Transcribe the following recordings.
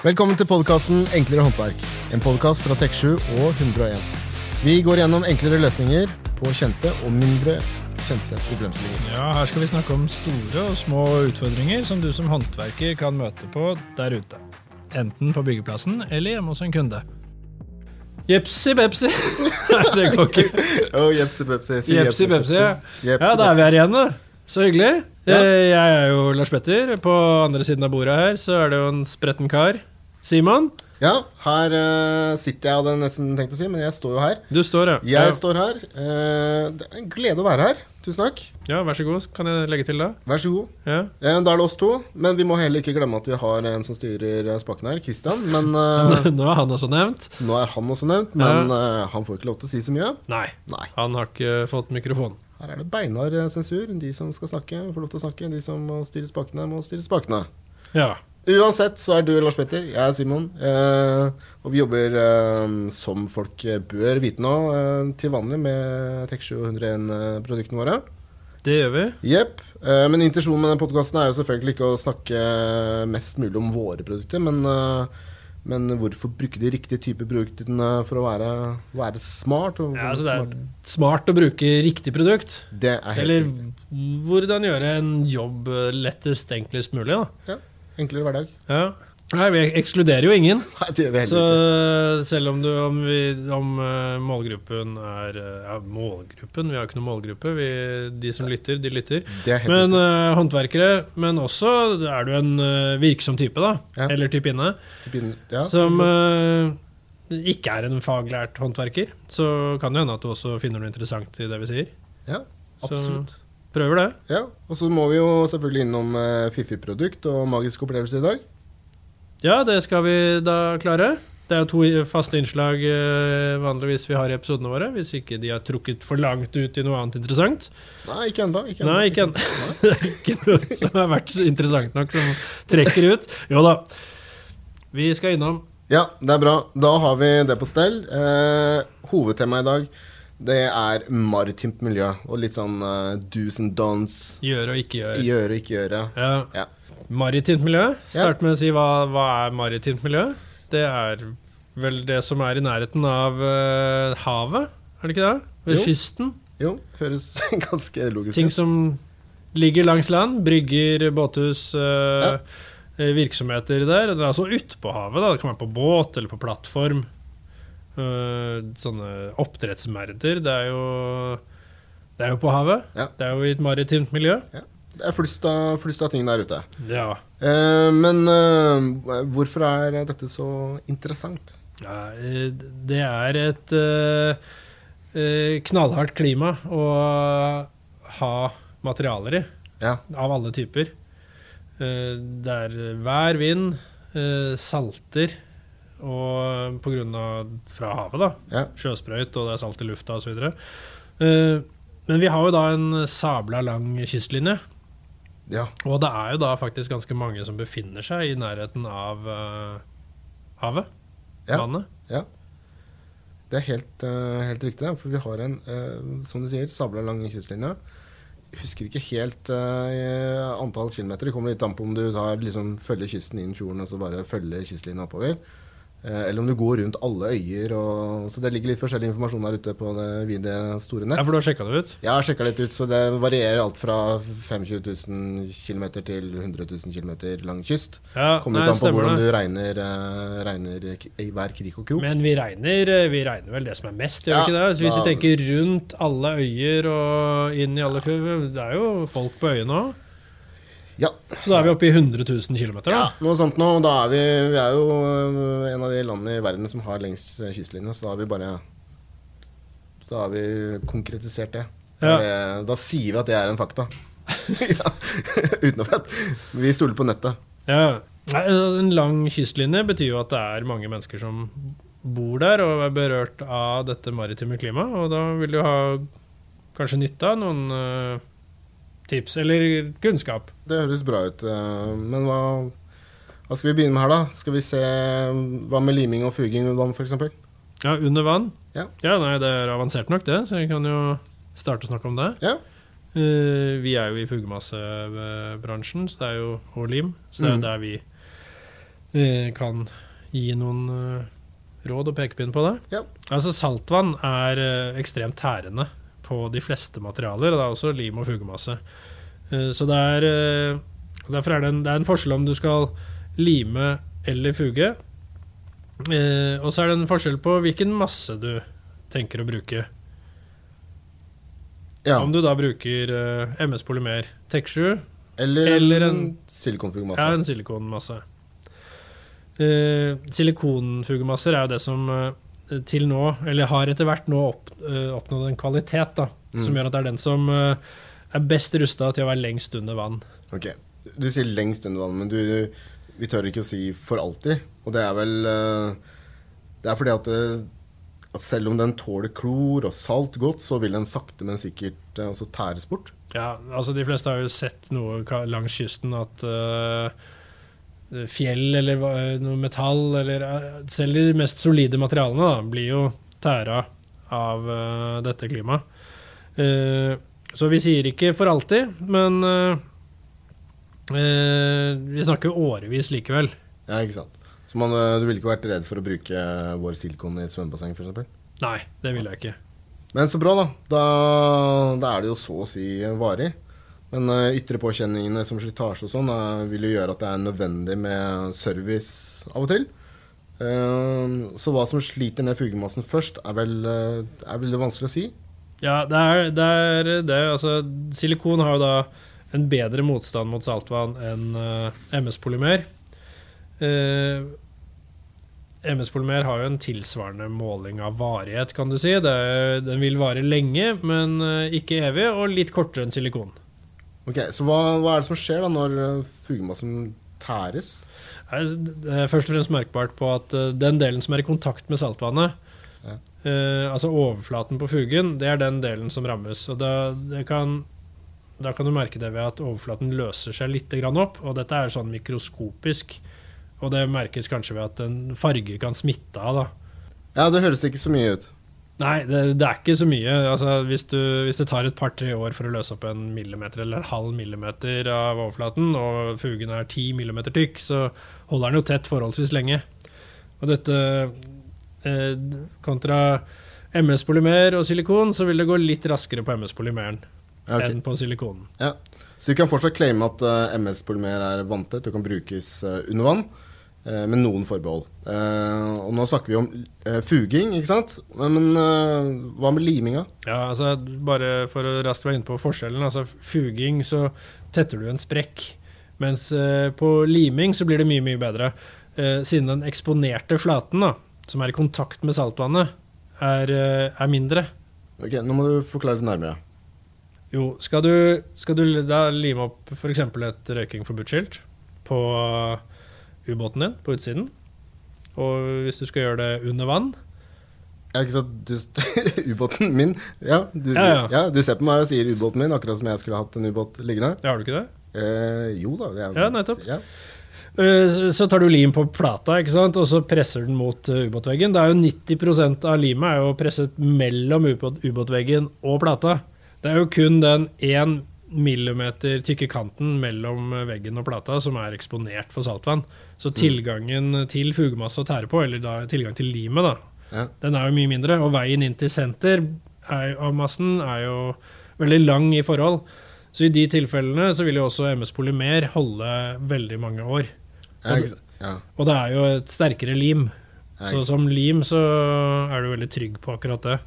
Velkommen til podkasten Enklere håndverk. En podkast fra Tek7 og 101. Vi går gjennom enklere løsninger på kjente og mindre kjente problemstillinger. Ja, Her skal vi snakke om store og små utfordringer som du som håndverker kan møte på der ute. Enten på byggeplassen eller hjemme hos en kunde. Jepsi bepsi. Nei, det går ikke. Oh, jepsi pepsi. Si Jepsi ja. Jepsi Ja, da er vi her igjen, da. Så hyggelig. Ja. Eh, Jeg er jo Lars Petter. På andre siden av bordet her så er det jo en spretten kar. Simon, Ja, her uh, sitter jeg, hadde jeg nesten tenkt å si, men jeg står jo her. du står, ja. Jeg står her. Uh, det er en glede å være her. Tusen takk. Ja, Vær så god. Kan jeg legge til, da? Vær så god. Ja. Uh, Da er det oss to, men vi må heller ikke glemme at vi har en som styrer spaken her, Christian. Men Nå er han også nevnt. nå er han også nevnt, men han får ikke lov til å si så mye. Nei, Nei. han har ikke fått mikrofon. Her er det beinhard sensur. De som skal snakke, får lov til å snakke. De som må styre spakene, må styre spakene. Ja. Uansett så er du Lars Petter, jeg er Simon. Eh, og vi jobber eh, som folk bør vite nå, eh, til vanlig med Tek7 og 101-produktene våre. Det gjør vi. Jepp. Eh, men intensjonen med denne podkasten er jo selvfølgelig ikke å snakke mest mulig om våre produkter, men, eh, men hvorfor bruke de riktige typer produktene for å være, være smart. Og Ja, altså det smart. er smart å bruke riktig produkt. det er helt Eller riktig. hvordan gjøre en jobb lettest, enklest mulig. da. Ja, enklere hverdag. Ja. Nei, Vi ekskluderer jo ingen. Nei, det gjør vi Så heller ikke. selv om, du, om, vi, om eh, målgruppen er eh, Ja, målgruppen, vi har ikke noen målgruppe. Vi, de som lytter, de lytter. Er Men eh, håndverkere, men også er du en uh, virksom type, da. Ja. Eller typinne. Typ inne. ja, som eh, ikke er en faglært håndverker. Så kan det hende at du også finner noe interessant i det vi sier. ja, Så absolutt. Prøver det. Ja, Og så må vi jo selvfølgelig innom uh, fiffig produkt og magisk opplevelse i dag. Ja, det skal vi da klare. Det er jo to faste innslag uh, vanligvis vi har i episodene våre, hvis ikke de har trukket for langt ut i noe annet interessant. Nei, ikke ennå. Ikke Nei, ikke enda. Det ikke noe som har vært så interessant nok som trekker ut. Jo da. Vi skal innom Ja, det er bra. Da har vi det på stell. Uh, hovedtemaet i dag det er maritimt miljø. Og litt sånn uh, do's and don'ts. gjøre og ikke gjøre. Gjøre, og ikke gjøre. Ja. Ja. Maritimt miljø. Start med å si hva, hva er maritimt miljø. Det er vel det som er i nærheten av uh, havet, er det ikke det? Ved Jo. kysten. Jo, høres ganske logisk Ting som ligger langs land. Brygger, båthus, Uh, Ja. virksomheter der. Det er altså utpå havet. Da. Det kan være på båt eller på plattform. Eh, sånne oppdrettsmerder. Det er jo Det er jo på havet. Ja. Det er jo i et maritimt miljø. Det er flust av, flust av ting der ute. Ja. Eh, men eh, hvorfor er dette så interessant? Ja, eh, det er et eh, eh, knallhardt klima å ha materialer i, Ja, av alle typer. Eh, det er vær, vind, eh, salter, og av fra havet, da. ja, Sjøsprøyt, og det er salt i lufta osv. Uh, men vi har jo da en sabla lang kystlinje. ja. Og det er jo da faktisk ganske mange som befinner seg i nærheten av uh, havet. Ja. Vannet. Det er helt, uh, helt riktig, for vi har en, eh, som du sier, sabla lang kystlinje. Husker ikke helt eh, antall kilometer. Det kommer litt an på om du tar, liksom, følger kysten inn fjorden og så bare følger kystlinja oppover. Eh, eller om du går rundt alle øyer. Og, så det ligger litt forskjellig informasjon der ute på det vide, store Ja, for du har sjekka det ut? Jeg har sjekka litt ut, så det varierer alt fra 25 000 km til 100 000 km lang kyst. Ja, Kommer litt an på hvordan det. du regner, eh, regner i hver krik og krok. Men vi regner, eh, vi regner vel det som er mest, gjør vi Ja, ikke det? Så hvis da- vi tenker rundt alle øyer og inn i alle fjord Det er jo folk på øyene òg. Ja, Så da er vi oppe i 100 000 km, Ja, noe sånt nå. Da er vi, vi er jo øh, en av de landene i verden som har lengst øh, kystlinje, så da har vi bare Da har vi konkretisert det. Ja. det da sier vi at det er en fakta. ja, Uten å vite. Vi stoler på nettet. Ja. Altså, En lang kystlinje betyr jo at det er mange mennesker som bor der og er berørt av dette maritime klimaet, og da vil du ha kanskje nytte av noen eh, tips eller kunnskap. Det høres bra ut. øh, Men hva, hva skal vi begynne med her, da? Skal vi se Hva med liming og fuging under vann, f.eks.? Ja, under vann? Ja. nei, det er avansert nok, det, så vi kan jo starte å snakke om det. Ja. Eh, vi er jo i fugemassebransjen, så det er jo og lim, så det er Mm. der vi eh, kan gi noen eh, råd og pekepinn på det. Ja. Altså Saltvann er eh, ekstremt tærende på de fleste materialer, og det er også lim og fugemasse. Eh, så det er eh, Derfor er det en, det er en forskjell om du skal lime eller fuge. Eh, og så er det en forskjell på hvilken masse du tenker å bruke. Ja. Om du da bruker MS Polymer TEC7, Eller, eller en, en- silikonfugmasse. Ja, en silikonmasse. Silikonfugemasser er jo det som til nå, eller har etter hvert nå opp, eh, oppnådd en kvalitet da, som Mm. gjør at det er den som eh, er best rusta til å være lengst under vann. Ok, Du sier lengst under vann, men du, vi tør ikke å si for alltid. Og det er vel eh, Det er fordi at, at selv om den tåler klor og salt godt, så vil den sakte, men sikkert også tæres bort. Ja, altså De fleste har jo sett noe langs kysten at eh, fjell eller noe metall, eller eh, selv de mest solide materialene, da, blir jo tæra av uh, dette klimaet. Uh, så vi sier ikke for alltid, men uh, eh, vi snakker årevis likevel. Ja, ikke sant? Så man, eh, du ville ikke vært redd for å bruke vår silikon i et svømmebasseng, f.eks.? Nei, det ville jeg ikke. Men så bra, da. da. Da er det jo så å si varig. Men uh, ytre påkjenningene som slitasje og sånn uh, vil jo gjøre at det er nødvendig med service av og til. Uh, så hva som sliter ned fugemassen først, er vel, eh, er vel vanskelig å si. Ja, det er det. Er det. Altså, silikon har jo da en bedre motstand mot saltvann enn eh, MS-polymer. MS-polymer har jo en tilsvarende måling av varighet, kan du si. Er- den vil vare lenge, men ikke evig, og litt kortere enn silikon. Ok, Så hva, hva er det som skjer da når eh, fugemassen tæres? det er først og fremst merkbart på at eh, den delen som er i kontakt med saltvannet, Ja. eh, altså overflaten på fugen, det er den delen som rammes. Og da, det kan, da kan du merke det ved at overflaten løser seg litt opp, og dette er sånn mikroskopisk. Og det merkes kanskje ved at en farge kan smitte av. da. Ja, det høres ikke så mye ut. Nei, det, det er ikke så mye. Altså, hvis, du, hvis det tar et par-tre år for å løse opp en millimeter eller en halv millimeter av overflaten, og fugen er ti millimeter tykk, så holder den jo tett forholdsvis lenge. Og dette eh, kontra MS-polymer og silikon, så vil det gå litt raskere på MS-polymeren Ja, okay. enn på silikonen. Ja. Så vi kan fortsatt claime at eh, MS-polymer er vanntett og kan brukes eh, under vann, med noen forbehold. Eh, og nå snakker vi om eh, fuging, ikke sant? Men, eh, hva med liminga? Ja, altså Bare for å raskt være inne på forskjellen. altså Fuging, så tetter du en sprekk. Mens eh, på liming så blir det mye, mye bedre. Eh, siden den eksponerte flaten, da, som er i kontakt med saltvannet, er, eh, er mindre. Ok, Nå må du forklare det nærmere. Jo, skal du, skal du da lime opp f.eks. et røyking forbudt-skilt på ubåten din på utsiden, og hvis du skal gjøre det under vann Ja, ikke sant? Ubåten min ja du, Ja, ja. ja, du ser på meg og sier ubåten min, akkurat som jeg skulle hatt en ubåt liggende. Ja, Har du ikke det? Eh, jo da. er- Ja, nettopp. Ja. Eh, Så tar du lim på plata, ikke sant? og så presser den mot eh, ubåtveggen. Det er jo 90% av limet er jo presset mellom ubåtveggen og plata. Det er jo kun den 1 millimeter tykke kanten mellom eh, veggen og plata som er eksponert for saltvann. Så tilgangen til fugemasse å tære på, eller da tilgang til limet, da, Ja. den er jo mye mindre. Og veien inn til senter er, av massen er jo veldig lang i forhold. Så i de tilfellene så vil jo også MS Polymer holde veldig mange år. Og ja. Og det er jo et sterkere lim. Ja, Så som lim så er du veldig trygg på akkurat det.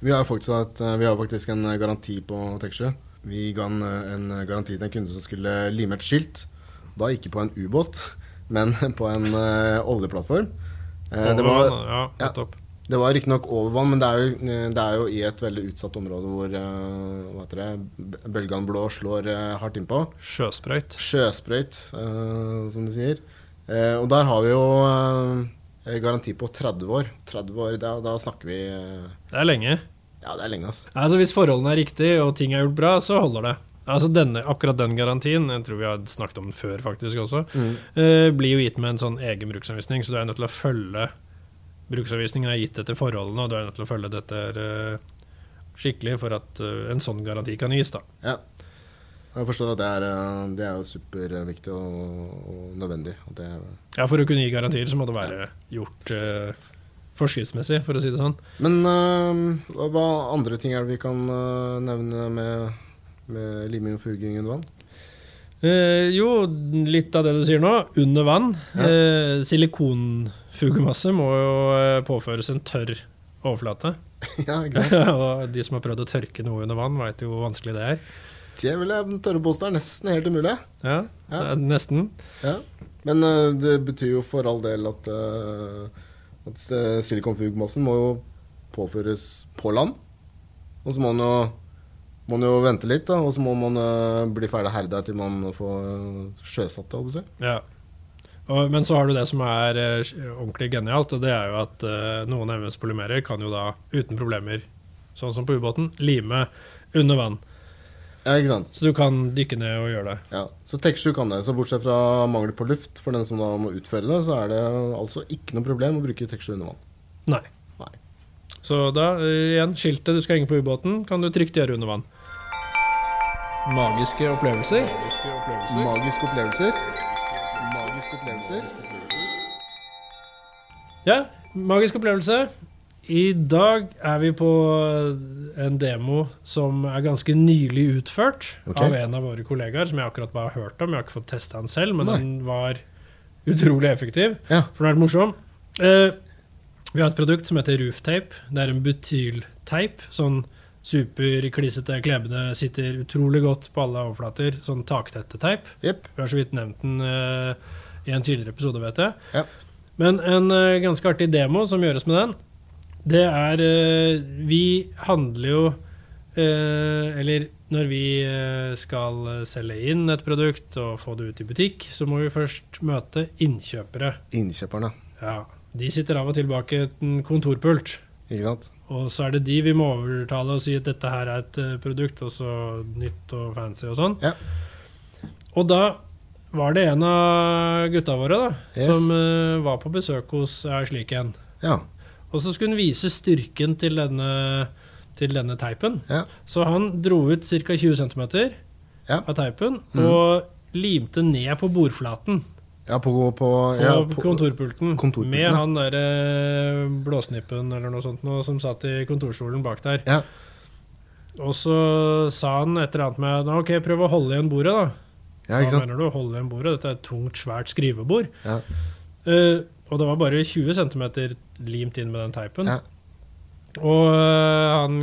Vi har faktisk, vi har faktisk en garanti på Texture. Vi ga en, en garanti til en kunde som skulle lime et skilt. Da ikke på en ubåt, men på en uh, oljeplattform. Uh, det var, ja, nettopp. det var riktignok over vann, men det er, jo, det er jo i et veldig utsatt område hvor uh, hva heter det, bølgene blå slår eh, hardt innpå. Sjøsprøyt. Sjøsprøyt, eh, som de sier. Eh, og der har vi jo eh, garanti på 30 år. 30 år, da, da snakker vi eh, Det er lenge. Ja, det er lenge, ass. Altså Hvis forholdene er riktige og ting er gjort bra, så holder det. Altså denne, Akkurat den garantien, jeg tror vi har snakket om den før faktisk også, Mm. eh, blir jo gitt med en sånn egen bruksanvisning, så du er nødt til å følge Bruksanvisningen er gitt etter forholdene, og du er nødt til å følge dette eh, skikkelig for at eh, en sånn garanti kan gis. da. Ja. Jeg forstår at det er, det er superviktig og, og nødvendig. Er, Ja, For å kunne gi garantier så må det være gjort eh, forskriftsmessig, for å si det sånn. men uh, hva- andre ting er det vi kan uh, nevne med, med liming og fuging under vann? Uh, jo, litt av det du sier nå. Under vann. Ja. Silikonfugemasse må jo påføres en tørr overflate. ja, og de som har prøvd å tørke noe under vann, veit jo hvor vanskelig det er. Det vil jeg tørre påstå er nesten helt umulig. Ja, Ja. nesten. Ja. Men det betyr jo for all del at, uh, at eh, silikonfugmassen må jo påføres på land. Og så må man jo, må man jo vente litt, da, og så må man eh, bli ferdig herda til man får sjøsatt det. si. Ja. Men så har du det som er eh, ordentlig genialt, og det er jo at noen MS-polymerer kan jo da uten problemer, sånn som på ubåten, lime under vann. Ja, ikke sant? Så du kan dykke ned og gjøre det. Ja. Så TEK7 kan det. Så bortsett fra mangel på luft for den som da må utføre det, så er det altså ikke noe problem å bruke TEK7 under vann. Nei. Nei. Så da, eh, igjen, skiltet du skal henge på ubåten, kan du trygt gjøre under vann. Magiske opplevelser. Magiske opplevelser. Magiske opplevelser. Magiske opplevelser. Ja, magisk opplevelse. I dag er vi på en demo som er ganske nylig utført okay. av en av våre kollegaer, som jeg akkurat bare har hørt om. Jeg har ikke fått testa den selv, men Nei. den var utrolig effektiv. Ja. For den er morsom. Eh, vi har et produkt som heter Rooftape. Det er en butylteip. Sånn superklissete, klebende, sitter utrolig godt på alle overflater. Sånn taktette teip. Jepp. Vi har så vidt nevnt den eh, i en tidligere episode, vet jeg. Ja. Men en eh, ganske artig demo som gjøres med den, det er eh, Vi handler jo eh, Eller når vi eh, skal selge inn et produkt og få det ut i butikk, så må vi først møte innkjøpere. Innkjøperne. Ja, De sitter av og til bak en kontorpult. Ikke sant? Og så er det de vi må overtale og si at dette her er et produkt, og så nytt og fancy og sånn. Ja. Og da var det en av gutta våre da, Yes. som uh, var på besøk hos ei slik en. Ja. Og så skulle han vise styrken til denne, til denne teipen. Ja. Så han dro ut ca. 20 cm Ja. av teipen mm. og limte ned på bordflaten Ja, på, på, på ja, på kontorpulten, kontorpulten, med han derre blåsnippen eller noe sånt noe, som satt i kontorstolen bak der. Ja. Og så sa han et eller annet med "Nå, OK, prøv å holde igjen bordet, da. Ja, Hva mener du? Holde igjen bordet? Dette er et tungt, svært skrivebord. Ja. Eh, og det var bare 20 cm limt inn med den teipen. Ja. Og eh, han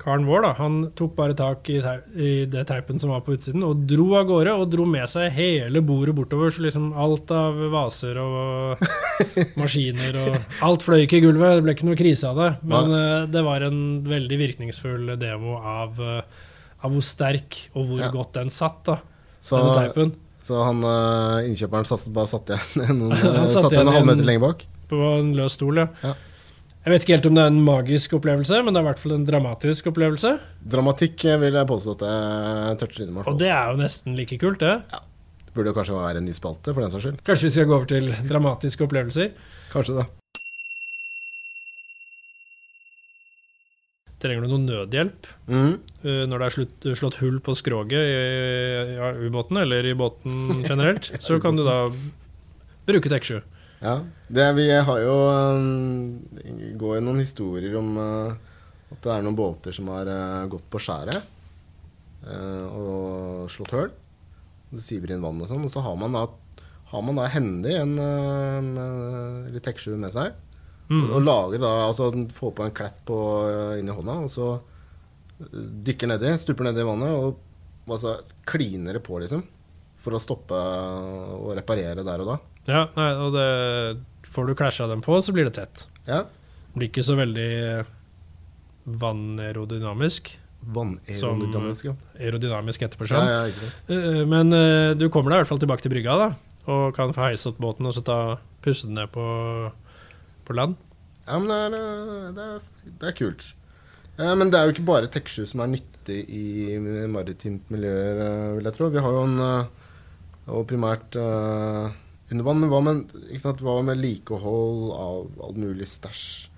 karen vår, da, han tok bare tak i, i det teipen som var på utsiden, og dro av gårde. Og dro med seg hele bordet bortover. Så liksom alt av vaser og maskiner og Alt fløy ikke i gulvet. Det ble ikke noe krise av det. Men eh, det var en veldig virkningsfull demo av, eh, av hvor sterk og hvor Ja. godt den satt, da, Så, denne teipen. Så han eh, innkjøperen satt, bare satt igjen noen, satt satt igjen igjen en halvmeter lenger bak? På en løs stol, ja. Ja. Jeg vet ikke helt om det er en magisk opplevelse, men det er i hvert fall en dramatisk opplevelse. Dramatikk eh, vil jeg påstå at det toucher innom. Og det er jo nesten like kult, det. Ja. Burde jo kanskje være en ny spalte, for den saks skyld. Kanskje vi skal gå over til dramatiske opplevelser. Kanskje det. Trenger du noe nødhjelp mm. eh, når det er slutt, slått hull på skroget i ja, ubåten, eller i båten generelt, så kan du da bruke TEK7. Ja. Det, vi har jo um, går jo noen historier om uh, at det er noen båter som har uh, gått på skjæret uh, og slått hull. Det siver inn vann og sånn. Og så har man da, har man da hendig en, en, en, eh, litt TEK7 med seg. Mm. Og lager da, altså får på en klett på, eh, inni hånda, og så eh, dykker nedi, stuper nedi i vannet og altså, kliner det på, liksom. For å stoppe og reparere der og da. Ja, nei, og det får du klæsja dem på, så blir det tett. Ja. Blir ikke så veldig vannerodynamisk. Vannerodynamisk, ja. Aerodynamisk etterpå. Ja, ja. Eh, Men eh, du kommer deg i hvert fall tilbake til brygga, da. Og kan få opp båten og så ta pusse den ned på, på land. Ja, men det er, eh, det er, det er kult. Eh, Men det er jo ikke bare TEK7 som er nyttig i maritimt miljøer, eh, vil jeg tro. Vi har jo en Og primært uh, under vann. Men hva med, sant, hva med likehold av all mulig stæsj?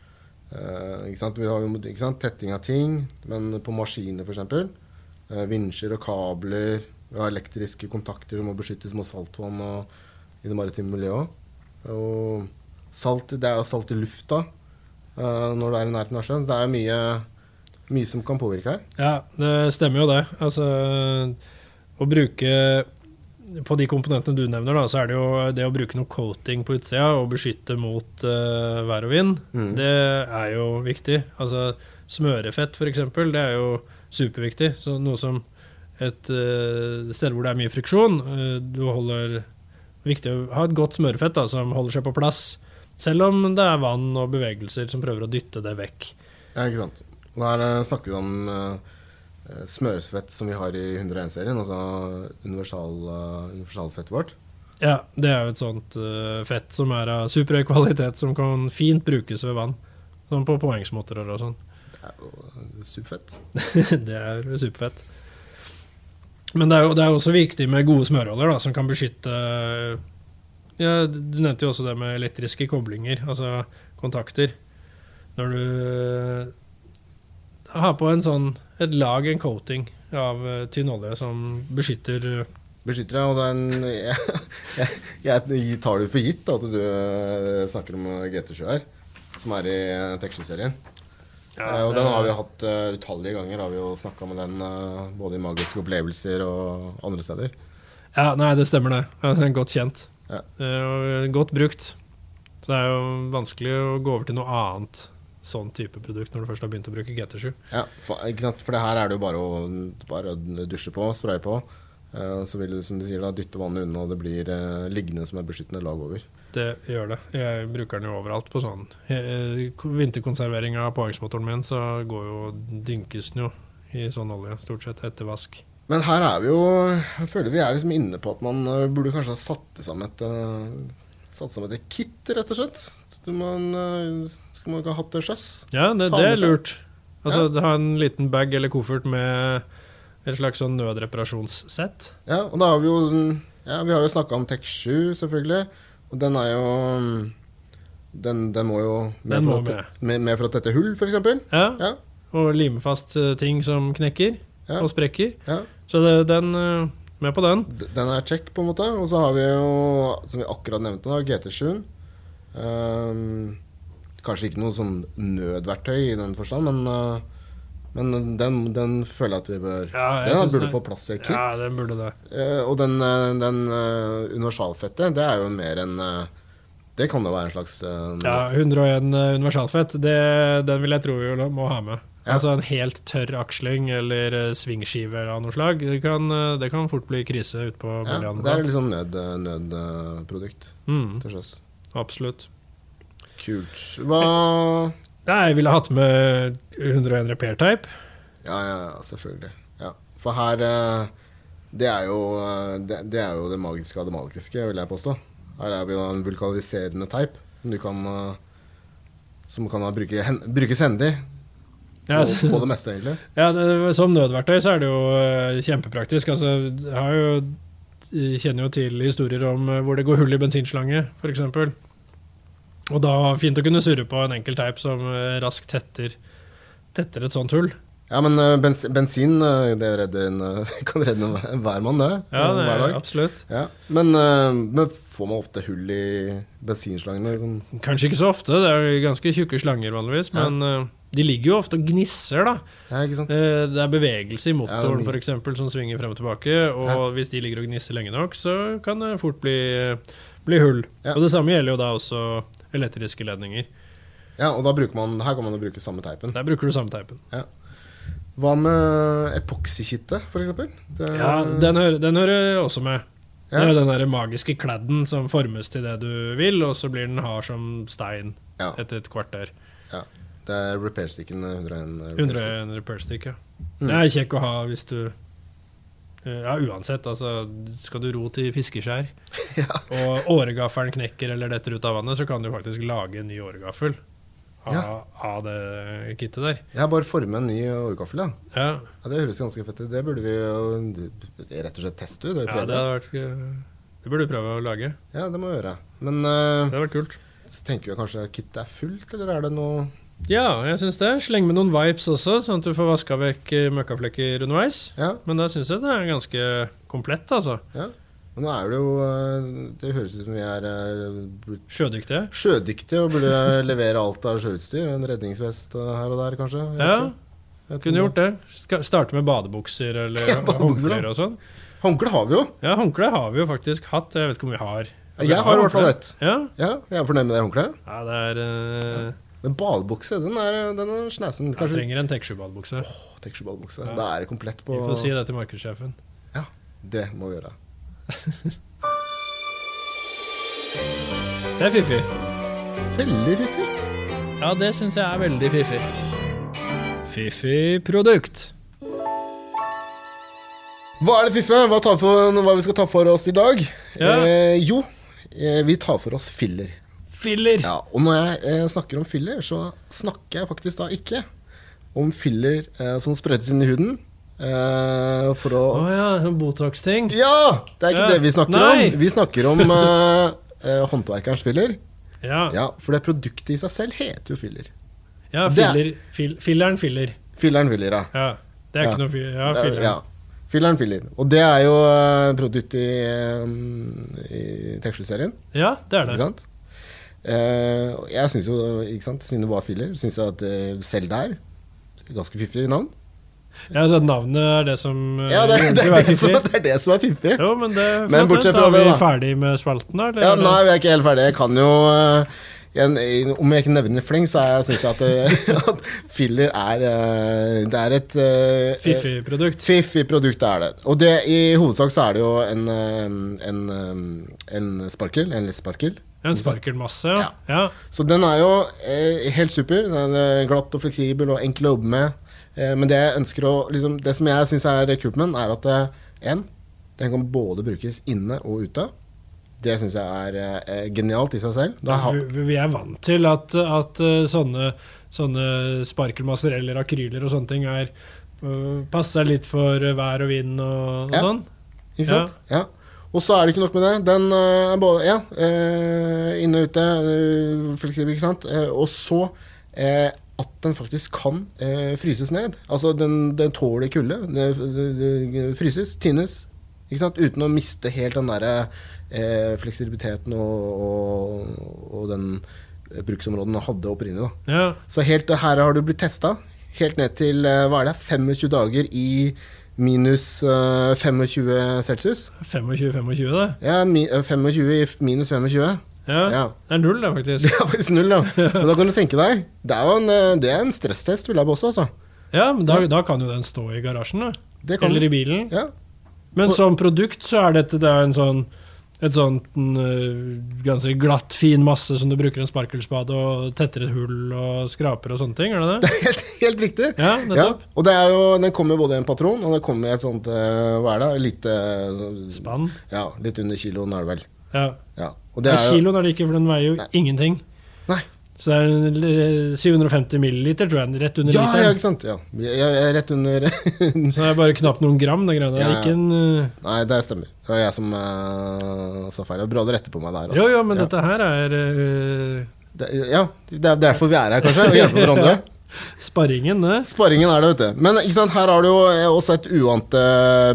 Uh. Vi har jo sant, tetting av ting, men på maskiner f.eks. Uh, vinsjer og kabler. Vi har elektriske kontakter som må beskyttes mot saltvann og i det maritime miljøet. Og salt, det er jo salt i lufta eh, når det er i nærheten av sjøen. Det er mye, mye som kan påvirke her. Ja, det stemmer jo det. Altså å bruke På de komponentene du nevner, da, så er det jo det å bruke noe coating på utsida og beskytte mot uh, vær og vind, Mm. det er jo viktig. Altså smørefett, f.eks., det er jo superviktig. Så noe som et uh, sted hvor det er mye friksjon uh, Du holder Viktig å ha et godt smørefett da, som holder seg på plass. Selv om det er vann og bevegelser som prøver å dytte det vekk. Ja, ikke sant. Der eh, snakker vi om uh, smørfett som vi har i 101-serien, altså universal, uh, universalfettet vårt. Ja, det er jo et sånt uh, fett som er av superhøy kvalitet, som kan fint brukes ved vann. Sånn på påhengsmotorer og sånn. Det er jo eh, superfett. det er superfett. Men det er, jo, det er også viktig med gode smøreholder, da, som kan beskytte ja, Du nevnte jo også det med elektriske koblinger, altså kontakter. Når du har på en sånn, et lag, en coating av eh, tynn olje som beskytter eh, Beskytter deg, og den jeg, jeg, jeg tar det for gitt da, at du eh, snakker om GT7 her, som er i eh, Teksjø-serien. Ja, og den har vi hatt uh, utallige ganger. Har vi jo snakka med den uh, både i magiske opplevelser og andre steder. Ja, nei, det stemmer det. Den er godt kjent. Ja. Uh, godt brukt. Så det er jo vanskelig å gå over til noe annet sånn type produkt når du først har begynt å bruke GT7. Ja, for, for det her er det jo bare å, bare å dusje på, spraye på. Uh, så vil du som de sier da, dytte vannet unna, og det blir uh, liggende som et beskyttende lag over. Det gjør det. Jeg bruker den jo overalt på sånn vinterkonservering av påhengsmotoren min, så går jo, dynkes den jo i sånn olje, stort sett, etter vask. Men her er vi jo Jeg føler vi er liksom inne på at man eh, burde kanskje ha satt sammen et eh, Satt sammen et kit, rett og slett. Du man, eh, skal man ikke ha hatt det sjøs? Ja, det, det er lurt. Altså, ha en liten bag eller koffert med et slags sånn nødreparasjonssett. Ja, og da har vi jo Ja, vi har jo snakka om Tech7, selvfølgelig. Og den er jo Den, den må jo med, Den for må at, med. med, for å tette hull, f.eks. Ja, Ja. og lime fast ting som knekker Ja. og sprekker. ja. Så det, den eh, Med på den. Den er check, på en måte. Og så har vi jo, som vi akkurat nevnte, da, GT7. Um, kanskje ikke noe sånn nødverktøy i den forstand, men, uh, men den, den føler jeg at vi bør Ja, Den burde det- få plass i et kit. Ja, den burde det. Uh, og den, den uh, universalfettet, det er jo mer enn Det kan jo være en slags Ja, 101 universalfett, det, den vil jeg tro vi må ha med. Ja. Altså en helt tørr aksling eller eh, svingskive av noe slag. Det kan, eh, det kan fort bli krise ute på ja, Det er liksom nødprodukt nød, eh, mm, til sjøs. absolutt. Kult. Hva Nei, jeg ville hatt med 101 repair type. Ja, ja, selvfølgelig. Ja. For her det er, jo, det, det er jo det magiske av det magiske, vil jeg påstå. Her er vi da en vulkaniserende type som du kan Som kan bruke, hen, brukes hendig Ja, på, på det meste, egentlig. Ja, det, Som nødverktøy så er det jo eh, kjempepraktisk. Altså, jeg har jo, jeg kjenner jo til historier om eh, hvor det går hull i bensinslange, f.eks. Og da fint å kunne surre på en enkel teip som eh, raskt tetter, tetter et sånt hull. Ja, men eh, bensin eh, det redder en, eh, kan redde en hver- mann, det. Ja, eh, det hver er dag. absolutt. Ja. Men, eh, men får man ofte hull i bensinslangene? Liksom? Kanskje ikke så ofte, det er ganske tjukke slanger vanligvis, men eh, de ligger jo ofte og gnisser, da. Ja? Eh, Det er bevegelse i motoren ja, eksempel, som svinger frem og tilbake, og Ja. hvis de ligger og gnisser lenge nok, så kan det fort bli, bli hull. Ja. Og det samme gjelder jo da også elektriske ledninger. Ja, og man, her kan man jo bruke samme teipen. Der bruker du samme teipen. Hva med epoxykittet, for eksempel? Det, Ja, den hører, den hører også med. Ja. Det er den der magiske kladden som formes til det du vil, og så blir den hard som stein Ja. etter et kvarter. Det er repairsticken 101. repair stick. 100 repair stick, ja. Mm. Det er kjekk å ha hvis du eh, Ja, uansett. Altså, skal du ro til fiskeskjær, Ja. og åregaffelen knekker eller detter ut av vannet, så kan du faktisk lage en ny åregaffel av, Ja. av det kittet der. Har bare forme en ny åregaffel, ja. Ja, ja. Det høres ganske fett ut. Det burde vi jo rett og slett teste ut. Det, ja det vært eh, Det burde du prøve å lage. ja, det må vi gjøre. Men uh, Det hadde vært kult. så tenker vi kanskje kittet er fullt, eller er det noe Ja, jeg syns det. Sleng med noen vipes også, sånn at du får vaska vekk eh, møkkaflekker underveis. Ja, Men da syns jeg det er ganske komplett, altså. ja. Men nå er det jo eh, Det høres ut som vi er eh, Sjødyktige. sjødyktige og burde levere alt av sjøutstyr. En redningsvest her og der, kanskje. Ja, kunne gjort det. Starte med badebukser eller Ja, håndklær og sånn. Håndkle har vi jo. Ja, håndkle har vi jo faktisk hatt. Jeg vet ikke om vi har. Jeg har i hvert fall ett. Ja, Ja, jeg er fornøyd med det håndkleet. ja det er eh, Men badebukse, den er, den er snesen. Jeg trenger en Tek7-badebukse. Åh, Tekstbadebukse. Ja. Da er det komplett på Vi får si det til markedssjefen. Det må vi gjøre. Det er fiffig. Veldig fiffig. Ja, det syns jeg er veldig fiffig. Fiffig produkt. Hva er det fiffe? Hva, tar for, hva vi skal ta for oss i dag? Ja. Eh, jo, eh, vi tar for oss filler. Filler. Ja, og når jeg eh, snakker om filler, så snakker jeg faktisk da ikke om filler eh, som sprøytes inn i huden. Eh, for å Å ja, sånn Botox-ting. Ja! Det er ikke Ja. det vi snakker Nei. om. Vi snakker om eh, eh, håndverkerens filler. Ja, Ja, For det produktet i seg selv heter jo filler. ja Det er- filler. Fil, filleren filler. Filleren filler, ja. Ja, det er Ja. ikke noe filler. Ja, er- filleren. Ja. Filleren filler. Og det er jo eh, produkt i, eh, i Tekstserien, Ja, det er ikke det. sant? Eh, jeg syns jo, ikke sant, siden det var filler, syns jeg at eh, selv der Ganske fiffig navn. Ja, så Navnet er det som eh, Ja, det, er- det, er det, som, det er det som er fiffig. Jo, men det Men bortsett da fra er vi det, ferdig med spalten, da? eller? Ja, nei, vi er ikke helt ferdige. Jeg kan jo jeg, Om jeg ikke nevner fleng, så syns jeg at, at filler er Det er et Fiffig produkt. Fiffig produkt er det. Og det, i hovedsak så er det jo en, en, en sparkel, en lettsparkel. En sparkelmasse, ja. Ja. ja. Så den er jo eh, helt super. Den er glatt og fleksibel og enkel å jobbe med. Eh, men det å liksom, Det som jeg syns er kult med den, er at eh, en, den kan både brukes inne og ute. Det syns jeg er eh, genialt i seg selv. Har, Vi, vi er vant til at, at eh, sånne, sånne sparkelmasser eller akryler og sånne ting er uh, passer litt for eh, vær og vind og, og Ja. sånn. Ikke sant? Ja. Og så er det ikke nok med det. Den eh, er både ja, eh, inne og ute, eh, fleksibel, ikke sant. Og så at den faktisk kan fryses ned. Altså den, den tåler kulde. Fryses, tines, ikke sant. Uten å miste helt den derre fleksibiliteten og, og, og den bruksområden den hadde opprinnelig. Da. Ja. Så helt her har du blitt testa. Helt ned til hva er det, 25 dager i minus uh, 25 celsius. 25-25, det. Ja, mi, eh, 25 i f- minus 25. Ja. Ja. Det er null, det, Det faktisk. er faktisk null, ja. Men da kan du tenke deg. Det er en, eh, det er en stresstest, vil jeg påstå. Altså. Ja, men da, da kan jo den stå i garasjen, da. Eller i bilen. Ja. Men som produkt så er dette det er en sånn et sånt ganske glatt, fin masse som du bruker en sparkelspade og tetter et hull og skraper og sånne ting, er det det? Helt, helt riktig. Ja, Ja, og det er jo, Den kommer både i en patron og den kommer i et sånt eh, Hva er det? Lite Spann. Ja, litt under kiloen er det vel. Ja. Ja. Og Det er kiloen er det ikke, for den veier jo Nei. ingenting. Nei. Så det er 750 milliliter, tror jeg. Rett under Ja, ja, ikke sant. Ja. Rett under Så det er bare knapt noen gram, det. Ja, ja. En uh, Nei, det stemmer. Det var jeg som uh, sa feil. Det er Bra du retter på meg der. altså. Jo, jo, men dette her er uh, Det, ja, det er derfor vi er her, kanskje. Og hjelper hverandre. sparringen, det. Sparringen er det, vet du. Men sant, her har du jo eh, også et uante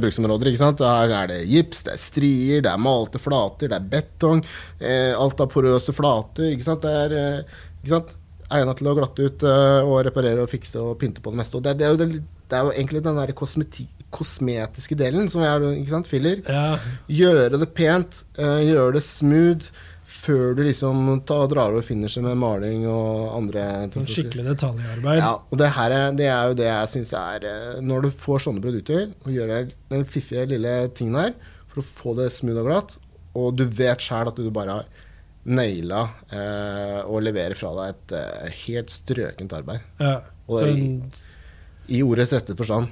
bruksområder. ikke sant? Her er det gips, det er strier, det er malte flater, det er betong. Eh, alt av porøse flater. Det er eh, ikke sant? egnet til å glatte ut eh, og reparere og fikse og pynte på det meste. Og det, er, det, er, jo, det, er jo egentlig den der kosmetiske delen som er ikke sant, filler. Ja. Gjøre det pent, eh, gjøre det smooth. Før du liksom ta, drar over finisher med maling og andre ting. Sånn skikkelig detaljarbeid. ja, og det her er, det er jo det jeg syns er eh, Når du får sånne produkter, og gjør den fiffige lille tingen her for å få det smooth og glatt, og du vet sjæl at du bare har naila eh, og leverer fra deg et eh, helt strøkent arbeid. Ja. Og det, i, I ordets rette forstand.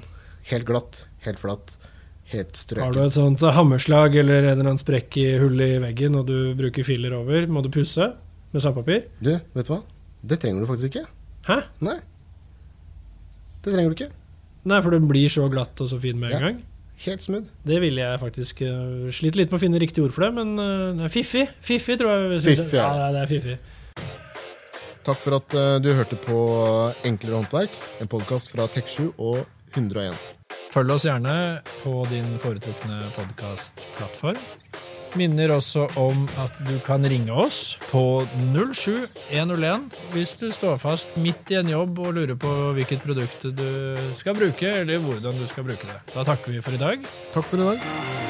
Helt glatt, helt flatt, helt strøkent. har du et sånt hammerslag eller en eller annen sprekk i hullet i veggen, og du bruker filler over, må du pusse med sandpapir? Du, vet du hva? Det trenger du faktisk ikke. Hæ? Nei. Det trenger du ikke. Nei, for den blir så glatt og så fin med en Ja. gang. Helt smooth. Det ville jeg faktisk uh, Sliter litt med å finne riktig ord for det, men uh, det er fiffig. Fiffig, tror jeg. Fiffig, ja. ja. det er fiffig. Takk for at uh, du hørte på Enklere håndverk, en podkast fra Tek7 og 101. Følg oss gjerne på din foretrukne podkastplattform. Minner også om at du kan ringe oss på 07101 hvis du står fast midt i en jobb og lurer på hvilket produkt du skal bruke, eller hvordan du skal bruke det. Da takker vi for i dag. Takk for i dag.